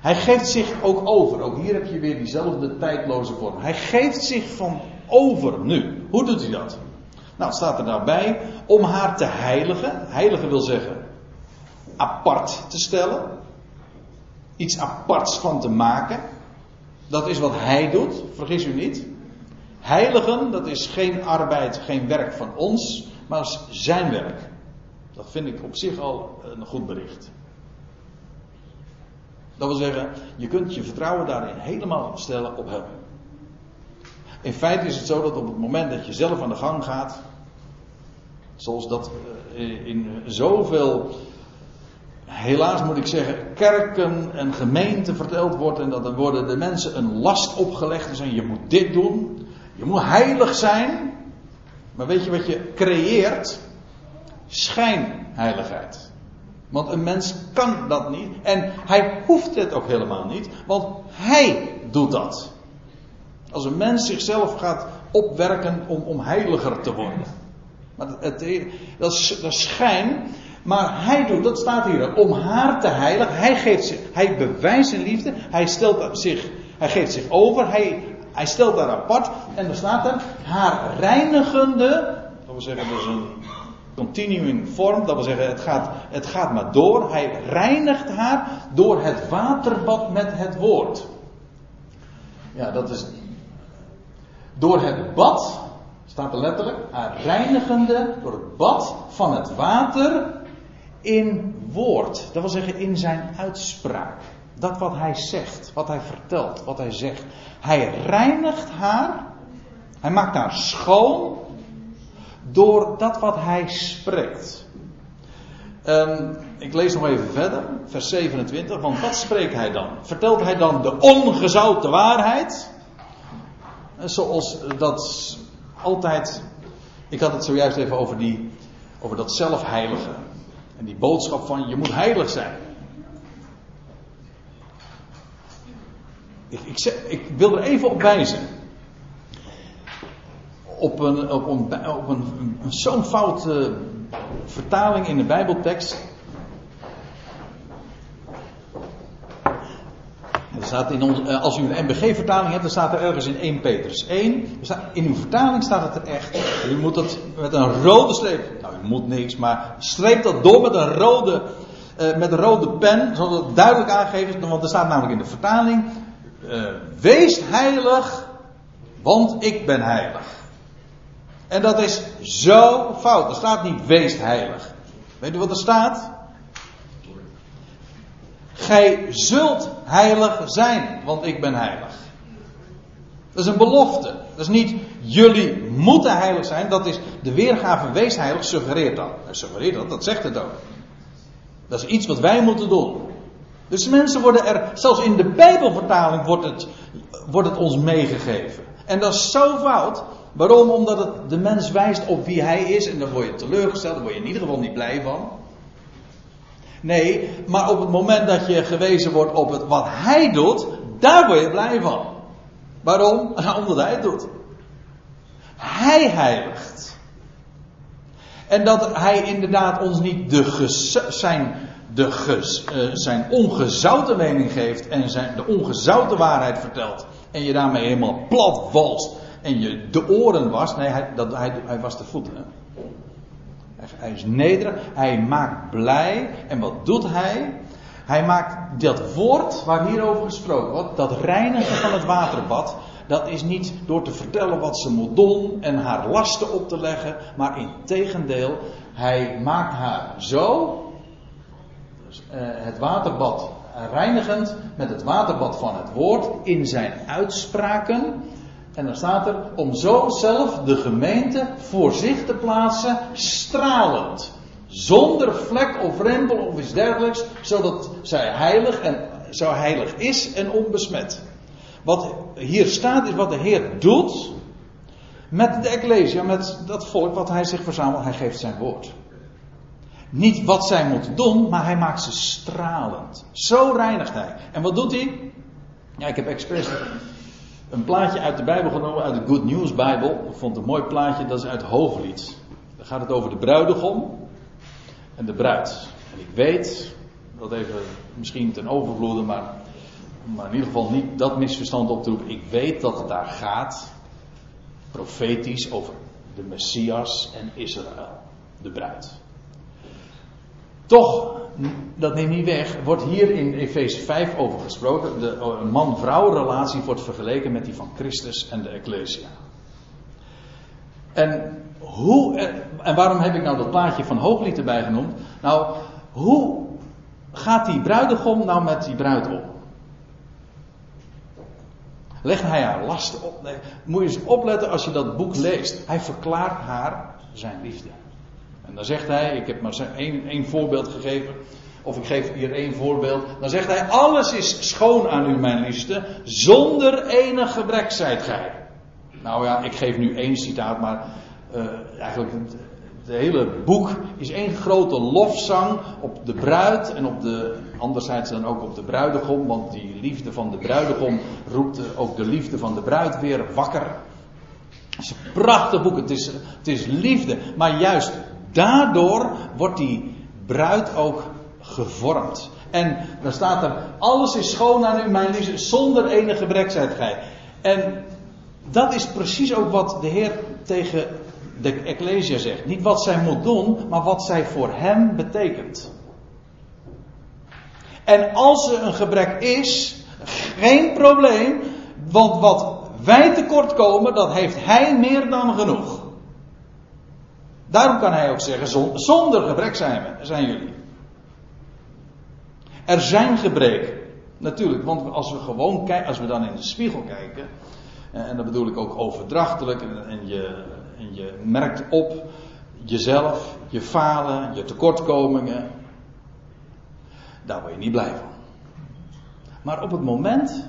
Hij geeft zich ook over. Ook hier heb je weer diezelfde tijdloze vorm. Hij geeft zich van over nu. Hoe doet hij dat? Nou, staat er daarbij om haar te heiligen. Heiligen wil zeggen apart te stellen. Iets aparts van te maken. Dat is wat hij doet, vergis u niet. Heiligen, dat is geen arbeid, geen werk van ons, maar zijn werk. Dat vind ik op zich al een goed bericht. Dat wil zeggen, je kunt je vertrouwen daarin helemaal stellen op hem. In feite is het zo dat op het moment dat je zelf aan de gang gaat, zoals dat eh, in zoveel, helaas moet ik zeggen, kerken en gemeenten verteld wordt en dat er worden de mensen een last opgelegd en zeggen je moet dit doen, je moet heilig zijn. Maar weet je wat je creëert? Schijnheiligheid. Want een mens kan dat niet. En hij hoeft het ook helemaal niet. Want hij doet dat. Als een mens zichzelf gaat opwerken om, om heiliger te worden. Maar het, dat, is, dat schijn. Maar hij doet, dat staat hier, om haar te heiligen. Hij, geeft zich, hij bewijst zijn liefde. Hij, stelt zich, hij geeft zich over. Hij hij stelt daar apart en er staat er haar reinigende. Dat wil zeggen, dat is een continuing vorm. Dat wil zeggen, het gaat, het gaat maar door. Hij reinigt haar door het waterbad met het woord. Ja, dat is. Door het bad, staat er letterlijk, haar reinigende, door het bad van het water in woord. Dat wil zeggen, in zijn uitspraak. Dat wat hij zegt, wat hij vertelt, wat hij zegt. Hij reinigt haar. Hij maakt haar schoon. Door dat wat hij spreekt. Um, ik lees nog even verder, vers 27. Want wat spreekt hij dan? Vertelt hij dan de ongezouten waarheid? Zoals dat altijd. Ik had het zojuist even over, die, over dat zelfheilige. En die boodschap van je moet heilig zijn. Ik, ik, ik, wil er even op wijzen. Op een, op een, op een, zo'n foute vertaling in de Bijbeltekst. Er staat in ons, eh, als u een MBG-vertaling hebt, dan staat er ergens in 1 Petrus 1. In uw vertaling staat het er echt. U moet het met een rode streep. Nou, u moet niks, maar streep dat door met een rode, uh, met een rode pen, zodat het duidelijk aangegeven is. Want er staat namelijk in de vertaling: uh, wees heilig, want ik ben heilig. En dat is zo fout. Er staat niet wees heilig. Weet u wat er staat? Gij zult heilig zijn, want ik ben heilig. Dat is een belofte. Dat is niet jullie moeten heilig zijn. Dat is de weergave wees heilig suggereert dat. Suggereert dat, dat zegt het ook. Dat is iets wat wij moeten doen. Dus mensen worden er, zelfs in de Bijbelvertaling wordt het, wordt het ons meegegeven. En dat is zo fout. Waarom? Omdat het de mens wijst op wie hij is en dan word je teleurgesteld, daar word je in ieder geval niet blij van. Nee, maar op het moment dat je gewezen wordt op wat hij doet, daar word je blij van. Waarom? Omdat hij het doet. Hij heiligt. En dat hij inderdaad ons niet de zijn, de ges, uh, zijn ongezouten mening geeft en zijn, de ongezouten waarheid vertelt. En je daarmee helemaal plat walst en je de oren was. Nee, hij, dat, hij, hij was de voeten. Hij is nederig, hij maakt blij. En wat doet hij? Hij maakt dat woord waar hierover gesproken wordt, dat reinigen van het waterbad, dat is niet door te vertellen wat ze moet doen en haar lasten op te leggen, maar in tegendeel, hij maakt haar zo, het waterbad reinigend met het waterbad van het woord in zijn uitspraken. En dan staat er om zo zelf de gemeente voor zich te plaatsen, stralend. Zonder vlek of rempel of iets dergelijks, zodat zij heilig en zo heilig is en onbesmet. Wat hier staat is wat de Heer doet met de Ecclesia, met dat volk wat hij zich verzamelt. Hij geeft zijn woord. Niet wat zij moeten doen, maar hij maakt ze stralend. Zo reinigt hij. En wat doet hij? Ja, ik heb expres een plaatje uit de Bijbel genomen, uit de Good News Bijbel. Ik vond een mooi plaatje, dat is uit Hooglied. Daar gaat het over de bruidegom en de bruid. En ik weet, dat even misschien ten overvloede, maar, maar in ieder geval niet dat misverstand op te roepen. Ik weet dat het daar gaat, profetisch, over de Messias en Israël, de bruid. Toch, dat neemt niet weg, wordt hier in Efeze 5 over gesproken. De man-vrouw relatie wordt vergeleken met die van Christus en de Ecclesia. En, hoe, en waarom heb ik nou dat plaatje van Hooglied erbij genoemd? Nou, hoe gaat die bruidegom nou met die bruid om? Legt hij haar lasten op? Nee, moet je eens opletten als je dat boek leest. Hij verklaart haar zijn liefde. En dan zegt hij, ik heb maar één, één voorbeeld gegeven, of ik geef hier één voorbeeld. Dan zegt hij, alles is schoon aan u, mijn liefste, zonder enig gebrek zijt gij. Nou ja, ik geef nu één citaat, maar uh, eigenlijk het, het, hele boek is één grote lofzang op de bruid en op de, anderzijds dan ook op de bruidegom, want die liefde van de bruidegom roept ook de liefde van de bruid weer wakker. Het is een prachtig boek, het is, het is liefde, maar juist Daardoor wordt die bruid ook gevormd. En dan staat er: alles is schoon aan u, mijn liefde, zonder enige gij. En dat is precies ook wat de Heer tegen de Ecclesia zegt. Niet wat zij moet doen, maar wat zij voor hem betekent. En als er een gebrek is, geen probleem, want wat wij tekort komen, dat heeft hij meer dan genoeg. Daarom kan hij ook zeggen, zonder gebrek zijn, jullie. Er zijn gebreken. Natuurlijk, want als we gewoon kijken, als we dan in de spiegel kijken, eh, en dat bedoel ik ook overdrachtelijk, en je, en je merkt op jezelf, je falen, je tekortkomingen, daar word je niet blij van. Maar op het moment,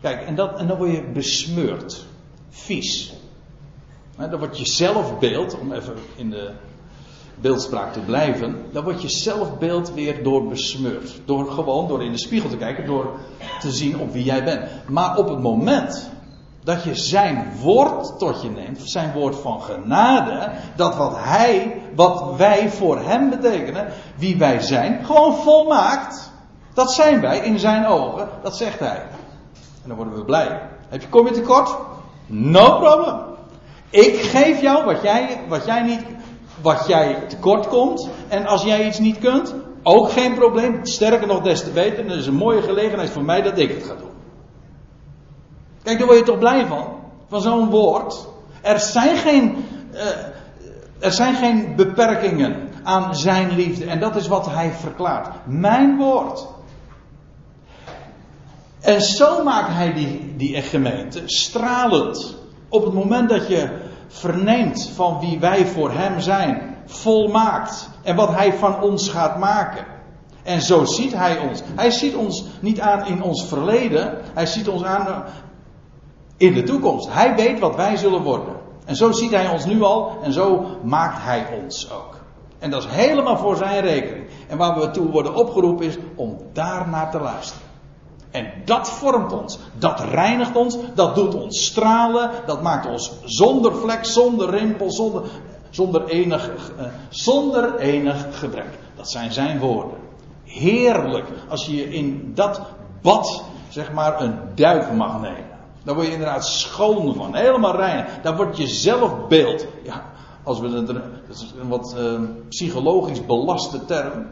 kijk, en, dat, en dan word je besmeurd, vies. Dan wordt je zelfbeeld, om even in de beeldspraak te blijven, dan wordt je zelfbeeld weer door besmeurd. Door gewoon door in de spiegel te kijken, door te zien op wie jij bent. Maar op het moment dat je zijn woord tot je neemt, zijn woord van genade, dat wat hij, wat wij voor hem betekenen, wie wij zijn, gewoon volmaakt. Dat zijn wij in zijn ogen, dat zegt hij. En dan worden we blij. Heb je, kom je tekort? No problem. Ik geef jou wat jij, wat jij niet, wat jij tekort komt. En als jij iets niet kunt, ook geen probleem. Sterker nog, des te beter. Dat is een mooie gelegenheid voor mij dat ik het ga doen. Kijk, daar word je toch blij van? Van zo'n woord. Er zijn geen, uh, er zijn geen beperkingen aan zijn liefde. En dat is wat hij verklaart. Mijn woord. En zo maakt hij die, die gemeente stralend. Op het moment dat je verneemt van wie wij voor Hem zijn, volmaakt en wat Hij van ons gaat maken. En zo ziet Hij ons. Hij ziet ons niet aan in ons verleden, Hij ziet ons aan in de toekomst. Hij weet wat wij zullen worden. En zo ziet hij ons nu al en zo maakt hij ons ook. En dat is helemaal voor zijn rekening. En waar we toe worden opgeroepen is om daar naar te luisteren. En dat vormt ons, dat reinigt ons, dat doet ons stralen, dat maakt ons zonder vlek, zonder rimpel, zonder, zonder, enig, uh, zonder enig gebrek. Dat zijn zijn woorden. Heerlijk als je in dat bad, zeg maar, een duik mag nemen. Daar word je inderdaad schoon van, helemaal rein. Daar wordt je zelfbeeld. Ja, als we het, dat is een wat uh, psychologisch belaste term.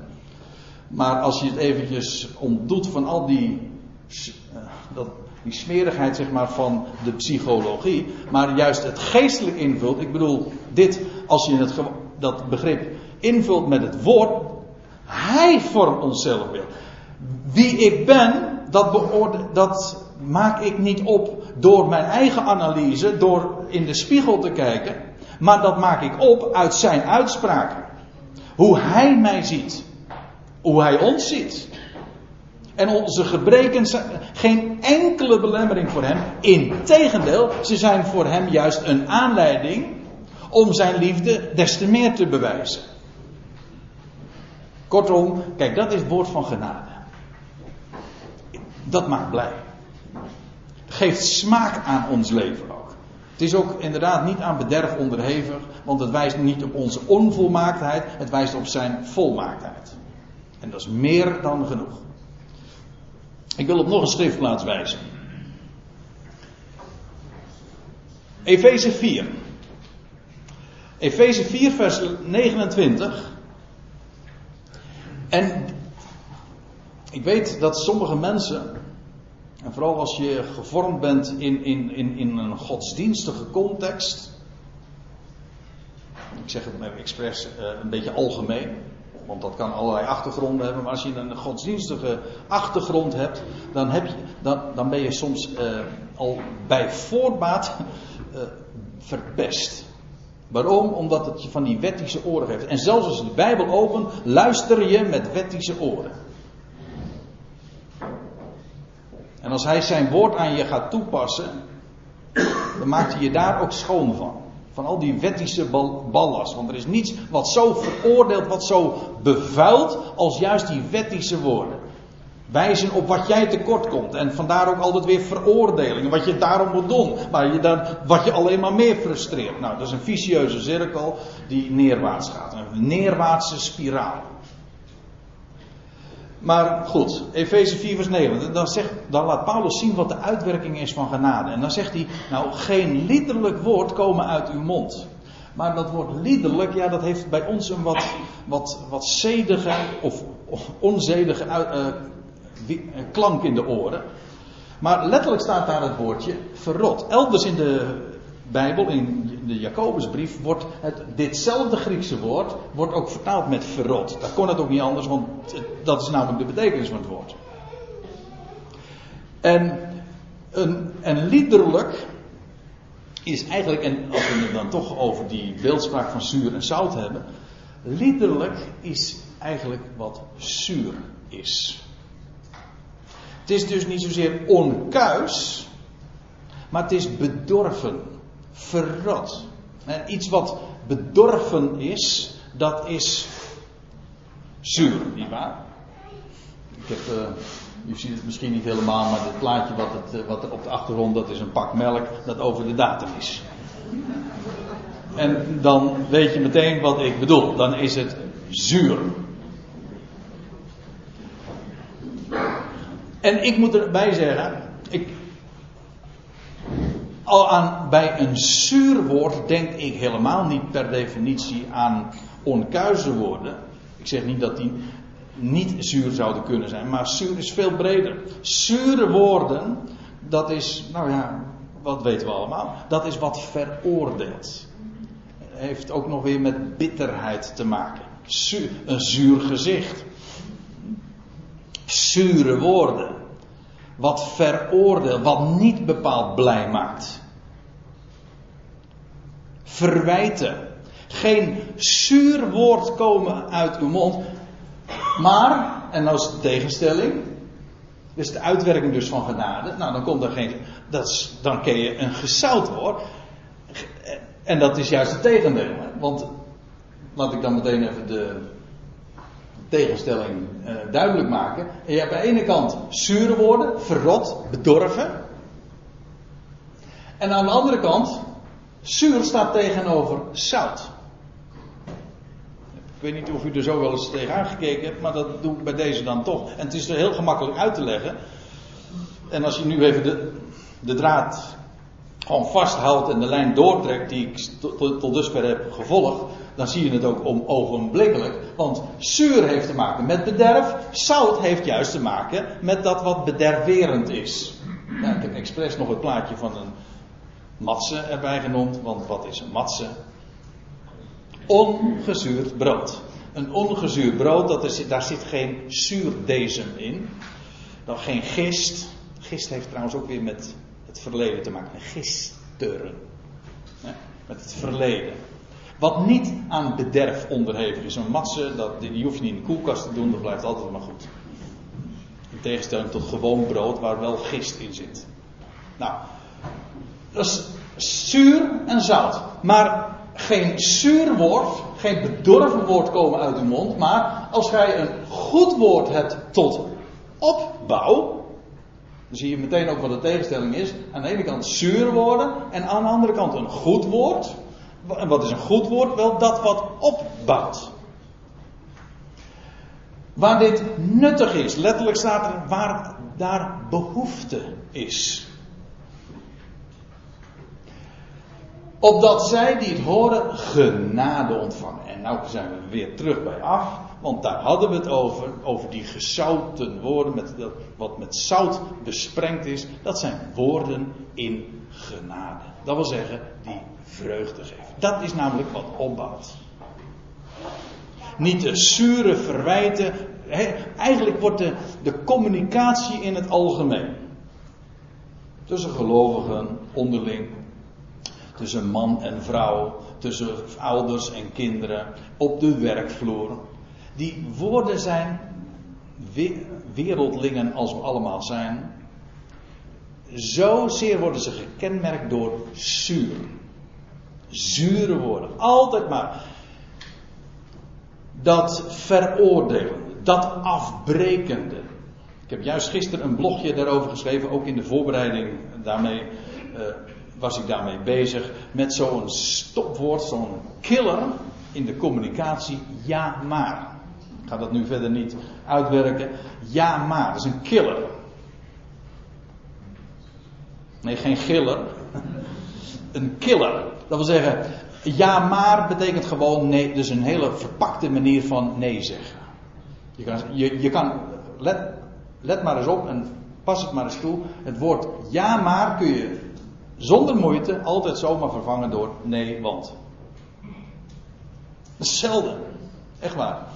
Maar als je het eventjes ontdoet van al die, dat, die smerigheid zeg maar, van de psychologie, maar juist het geestelijk invult. Ik bedoel, dit, als je het, dat begrip invult met het woord, hij vormt ons zelfbeeld. Wie ik ben, dat, dat maak ik niet op door mijn eigen analyse, door in de spiegel te kijken. Maar dat maak ik op uit zijn uitspraken. Hoe hij mij ziet. Hoe hij ons ziet. En onze gebreken zijn geen enkele belemmering voor hem. Integendeel, ze zijn voor hem juist een aanleiding om zijn liefde des te meer te bewijzen. Kortom, kijk, dat is het woord van genade. Dat maakt blij. Geeft smaak aan ons leven ook. Het is ook inderdaad niet aan bederf onderhevig, want het wijst niet op onze onvolmaaktheid, het wijst op zijn volmaaktheid. En dat is meer dan genoeg. Ik wil op nog een schriftplaats wijzen. Efeze 4. Efeze 4, vers 29. En ik weet dat sommige mensen, en vooral als je gevormd bent in, in, in, in een godsdienstige context. Ik zeg het met expres uh, een beetje algemeen. Want dat kan allerlei achtergronden hebben. Maar als je een godsdienstige achtergrond hebt. Dan, heb je, dan, dan ben je soms uh, al bij voorbaat uh, verpest. Waarom? Omdat het je van die wettische oren heeft. En zelfs als je de Bijbel opent, luister je met wettische oren. En als hij zijn woord aan je gaat toepassen, dan maakt hij je daar ook schoon van. Van al die wettische ballast. Want er is niets wat zo veroordeelt, wat zo bevuilt, als juist die wettische woorden. Wijzen op wat jij tekort komt. En vandaar ook altijd weer veroordelingen. Wat je daarom moet doen. Maar je dan, wat je alleen maar meer frustreert. Nou, dat is een vicieuze cirkel die neerwaarts gaat. Een neerwaartse spiraal. Maar goed, Efeze 4 vers 9. Dan, zegt, dan laat Paulus zien wat de uitwerking is van genade. En dan zegt hij, nou geen liederlijk woord komen uit uw mond. Maar dat woord liederlijk, ja dat heeft bij ons een wat, wat, wat zedige of, onzedige uh, klank in de oren. Maar letterlijk staat daar het woordje verrot. Elders in de Bijbel, in de Jacobusbrief, wordt het, ditzelfde Griekse woord wordt ook vertaald met verrot. Dat kon het ook niet anders, want dat is namelijk de betekenis van het woord. En, een, en liederlijk is eigenlijk, en als we het dan toch over die beeldspraak van zuur en zout hebben, liederlijk is eigenlijk wat zuur is. Het is dus niet zozeer onkuis, maar het is bedorven, verrot. En iets wat bedorven is, dat is zuur, nietwaar? Ik heb, uh, u ziet het misschien niet helemaal, maar het plaatje wat, het, wat er op de achtergrond, dat is een pak melk dat over de datum is. En dan weet je meteen wat ik bedoel. Dan is het zuur. En ik moet erbij zeggen, ik, aan, bij een zuur woord denk ik helemaal niet per definitie aan onkuize woorden. Ik zeg niet dat die niet zuur zouden kunnen zijn, maar zuur is veel breder. Zure woorden, dat is, nou ja, wat weten we allemaal, dat is wat veroordeelt. Heeft ook nog weer met bitterheid te maken. Zuur, een zuur gezicht zure woorden. Wat veroordeelt, wat niet bepaald blij maakt. Verwijten. Geen zuur woord komen uit uw mond. Maar, en dat is de tegenstelling. Dus de uitwerking dus van genade. Nou, dan komt er geen. Dat is, dan ken je een gezout woord. En dat is juist het tegendeel. Want laat ik dan meteen even de tegenstelling uh, duidelijk maken. En je hebt aan de ene kant zure woorden, verrot, bedorven. En aan de andere kant, zuur staat tegenover zout. Ik weet niet of u er zo wel eens tegenaan gekeken hebt, maar dat doe ik bij deze dan toch. En het is er heel gemakkelijk uit te leggen. En als je nu even de, de draad gewoon vasthoudt en de lijn doortrekt die ik tot dusver heb gevolgd, dan zie je het ook om ogenblikkelijk. Want zuur heeft te maken met bederf, zout heeft juist te maken met dat wat bederverend is. Ja, ik heb expres nog het plaatje van een matse erbij genoemd, want wat is een matse? Ongezuurd brood. Een ongezuurd brood, dat daar zit geen zuurdezem in. Dan geen gist. Gist heeft trouwens ook weer met het verleden te maken. Gisteren. Met het verleden. Wat niet aan bederf onderhevig is. Een matse, dat, die hoef je niet in de koelkast te doen, dat blijft altijd maar goed. In tegenstelling tot gewoon brood waar wel gist in zit. Nou, dat is zuur en zout. Maar geen zuur woord, geen bedorven woord komen uit uw mond. Maar als gij een goed woord hebt tot opbouw. Dan zie je meteen ook wat de tegenstelling is. Aan de ene kant zuur woorden en aan de andere kant een goed woord. En wat is een goed woord? Wel dat wat opbouwt. Waar dit nuttig is, letterlijk staat er waar daar behoefte is. Opdat zij die het horen genade ontvangen. En nou zijn we weer terug bij af. Want daar hadden we het over. Over die gezouten woorden. Met wat met zout besprengd is. Dat zijn woorden in genade. Dat wil zeggen, die vreugde geven. Dat is namelijk wat opbouwt. Niet de zure verwijten. eigenlijk wordt de, de communicatie in het algemeen. Tussen gelovigen onderling tussen man en vrouw, tussen ouders en kinderen, op de werkvloer. Die woorden zijn wereldlingen als we allemaal zijn. Zozeer worden ze gekenmerkt door zuur. Zure woorden. Altijd maar. Dat veroordelen. Dat afbrekende. Ik heb juist gisteren een blogje daarover geschreven, ook in de voorbereiding daarmee. Uh, was ik daarmee bezig met zo'n stopwoord, zo'n killer in de communicatie, ja maar. Ik ga dat nu verder niet uitwerken. Ja maar, dat is een killer. Nee, geen giller. Een killer. Dat wil zeggen, ja maar betekent gewoon nee, dus een hele verpakte manier van nee zeggen. Je kan, je, je kan let, let maar eens op en pas het maar eens toe. Het woord ja maar kun je zonder moeite altijd zomaar vervangen door nee, want. Zelden. Echt waar.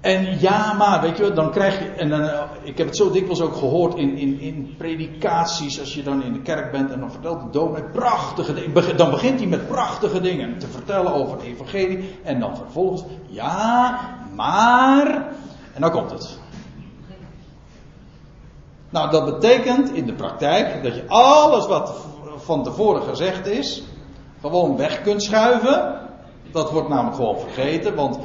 En ja, maar, weet je, dan krijg je. En dan, eh, ik heb het zo dikwijls ook gehoord in, in, in predikaties. Als je dan in de kerk bent en dan vertelt de dominee prachtige dingen. Dan begint hij met prachtige dingen te vertellen over het evangelie. En dan vervolgens, ja, maar. En dan komt het. Nou, dat betekent in de praktijk dat je alles wat van tevoren gezegd is, gewoon weg kunt schuiven. Dat wordt namelijk gewoon vergeten, want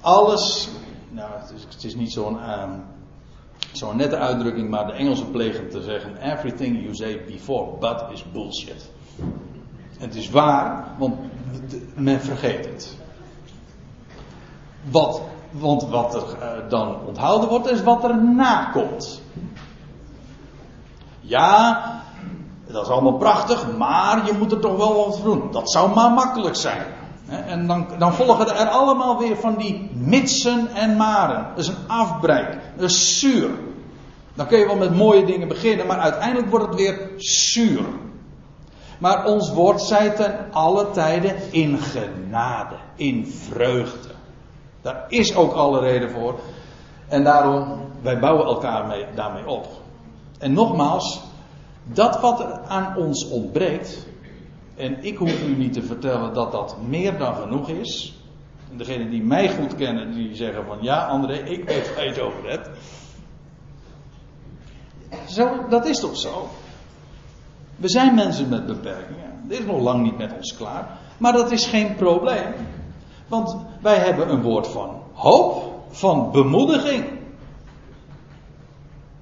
alles, nou, het is, niet zo'n um, zo'n nette uitdrukking, maar de Engelsen plegen te zeggen: everything you say before but is bullshit. Het is waar, want men vergeet het. Wat, want wat er uh, dan onthouden wordt, is wat er na komt. Ja, dat is allemaal prachtig, maar je moet er toch wel wat voor doen. Dat zou maar makkelijk zijn. En dan, dan volgen er allemaal weer van die mitsen en maren. Dat is een afbreik. Dat is zuur. Dan kun je wel met mooie dingen beginnen, maar uiteindelijk wordt het weer zuur. Maar ons woord zij ten alle tijden in genade, in vreugde. Daar is ook alle reden voor. En daarom, wij bouwen elkaar mee, daarmee op. En nogmaals, dat wat er aan ons ontbreekt, en ik hoef u niet te vertellen dat dat meer dan genoeg is. En degenen die mij goed kennen, die zeggen van ja André, ik weet waar je het over hebt. Zo, dat is toch zo? We zijn mensen met beperkingen. Dit is nog lang niet met ons klaar. Maar dat is geen probleem. Want wij hebben een woord van hoop, van bemoediging.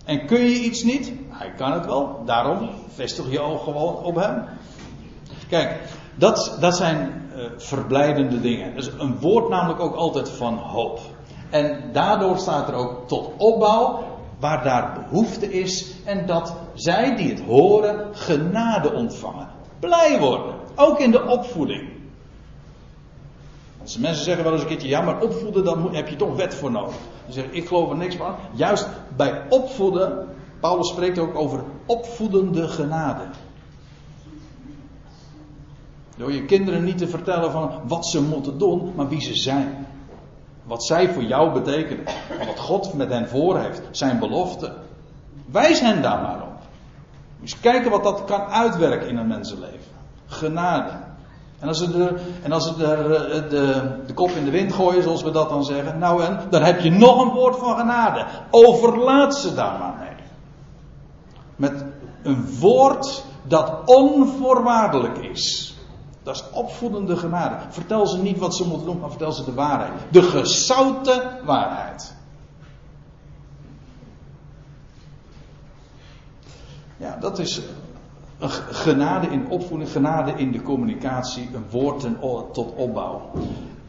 En kun je iets niet? Hij kan het wel. Daarom vestig je oog gewoon op hem. Kijk, dat, dat zijn uh, verblijdende dingen. Dus een woord namelijk ook altijd van hoop. En daardoor staat er ook tot opbouw waar daar behoefte is. En dat zij die het horen genade ontvangen. Blij worden. Ook in de opvoeding. Als mensen zeggen wel eens een keertje, ja maar opvoeden, dan heb je toch wet voor nodig. Dan zeg ik, ik geloof er niks van. Juist bij opvoeden, Paulus spreekt ook over opvoedende genade. Door je kinderen niet te vertellen van wat ze moeten doen, maar wie ze zijn. Wat zij voor jou betekenen. Wat God met hen voor heeft. Zijn belofte. Wijs hen daar maar op. Dus kijken wat dat kan uitwerken in een mensenleven. Genade. En als ze er, en als ze de, de kop in de wind gooien, zoals we dat dan zeggen. Nou en, dan heb je nog een woord van genade. Overlaat ze daar maar mee. Met een woord dat onvoorwaardelijk is. Dat is opvoedende genade. Vertel ze niet wat ze moeten doen, maar vertel ze de waarheid. De gezouten waarheid. Ja, dat is een genade in opvoeding, genade in de communicatie, een woord tot opbouw.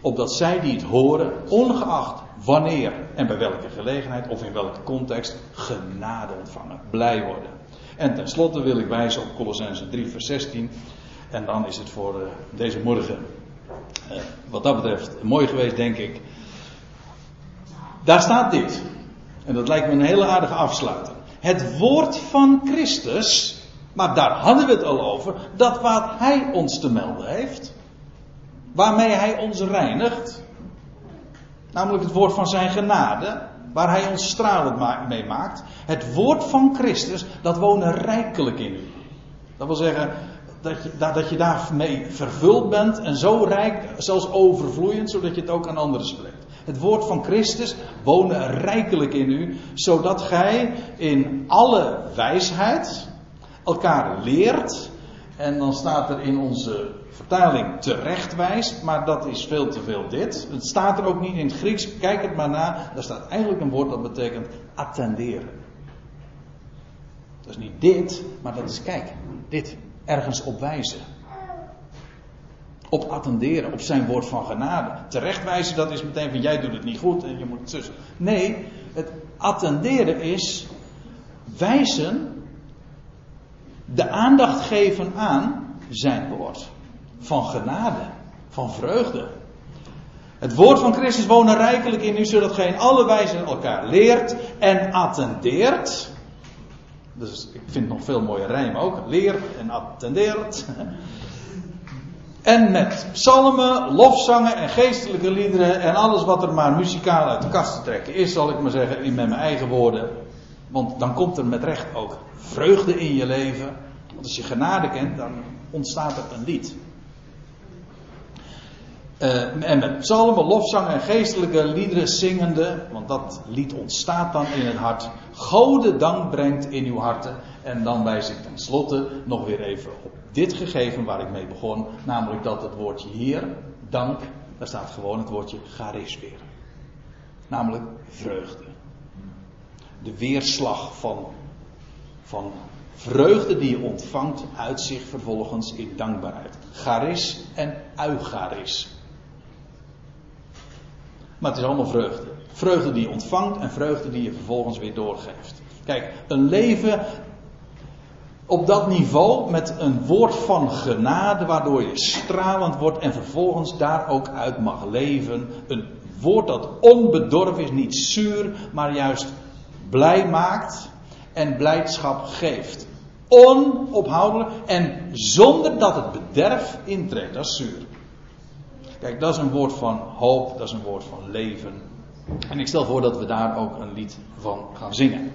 Opdat zij die het horen, ongeacht wanneer en bij welke gelegenheid of in welke context, genade ontvangen, blij worden. En tenslotte wil ik wijzen op Colossense 3, vers 16. En dan is het voor uh, deze morgen, uh, wat dat betreft, mooi geweest, denk ik. Daar staat dit. En dat lijkt me een hele aardige afsluiter. Het woord van Christus, maar daar hadden we het al over, dat wat Hij ons te melden heeft, waarmee Hij ons reinigt, namelijk het woord van Zijn genade, waar Hij ons stralend mee maakt, het woord van Christus, dat wonen rijkelijk in u. Dat wil zeggen, dat je, dat je daarmee vervuld bent en zo rijk, zelfs overvloeiend, zodat je het ook aan anderen spreekt. Het woord van Christus wonen rijkelijk in u, zodat gij in alle wijsheid elkaar leert. En dan staat er in onze vertaling terechtwijst, maar dat is veel te veel dit. Het staat er ook niet in het Grieks, kijk het maar na. Daar staat eigenlijk een woord dat betekent attenderen. Dat is niet dit, maar dat is kijk, dit ergens op wijzen. Op attenderen, op zijn woord van genade. Terechtwijzen, dat is meteen van jij doet het niet goed en je moet het zussen. Nee, het attenderen is wijzen, de aandacht geven aan zijn woord. Van genade, van vreugde. Het woord van Christus wonen rijkelijk in u, zodat in alle wijzen elkaar leert en attendeert dus ik vind nog veel mooie rijm ook. Leert en attendeert. En met psalmen, lofzangen en geestelijke liederen en alles wat er maar muzikaal uit de kast te trekken is, zal ik maar zeggen, in met mijn eigen woorden. Want dan komt er met recht ook vreugde in je leven. Want als je genade kent, dan ontstaat er een lied. Uh, en met psalmen, lofzangen en geestelijke liederen zingende, want dat lied ontstaat dan in het hart. Gode dank brengt in uw harten. En dan wijs ik tenslotte nog weer even op dit gegeven waar ik mee begon. Namelijk dat het woordje Heer, dank, daar staat gewoon het woordje charis weer. Namelijk vreugde. De weerslag van, van vreugde die je ontvangt uit zich vervolgens in dankbaarheid. Charis en eucharis. Maar het is allemaal vreugde. Vreugde die je ontvangt en vreugde die je vervolgens weer doorgeeft. Kijk, een leven op dat niveau met een woord van genade, waardoor je stralend wordt en vervolgens daar ook uit mag leven. Een woord dat onbedorven is, niet zuur, maar juist blij maakt en blijdschap geeft. Onophoudelijk en zonder dat het bederf intreedt. Dat is zuur. Kijk, dat is een woord van hoop, dat is een woord van leven. En ik stel voor dat we daar ook een lied van gaan zingen.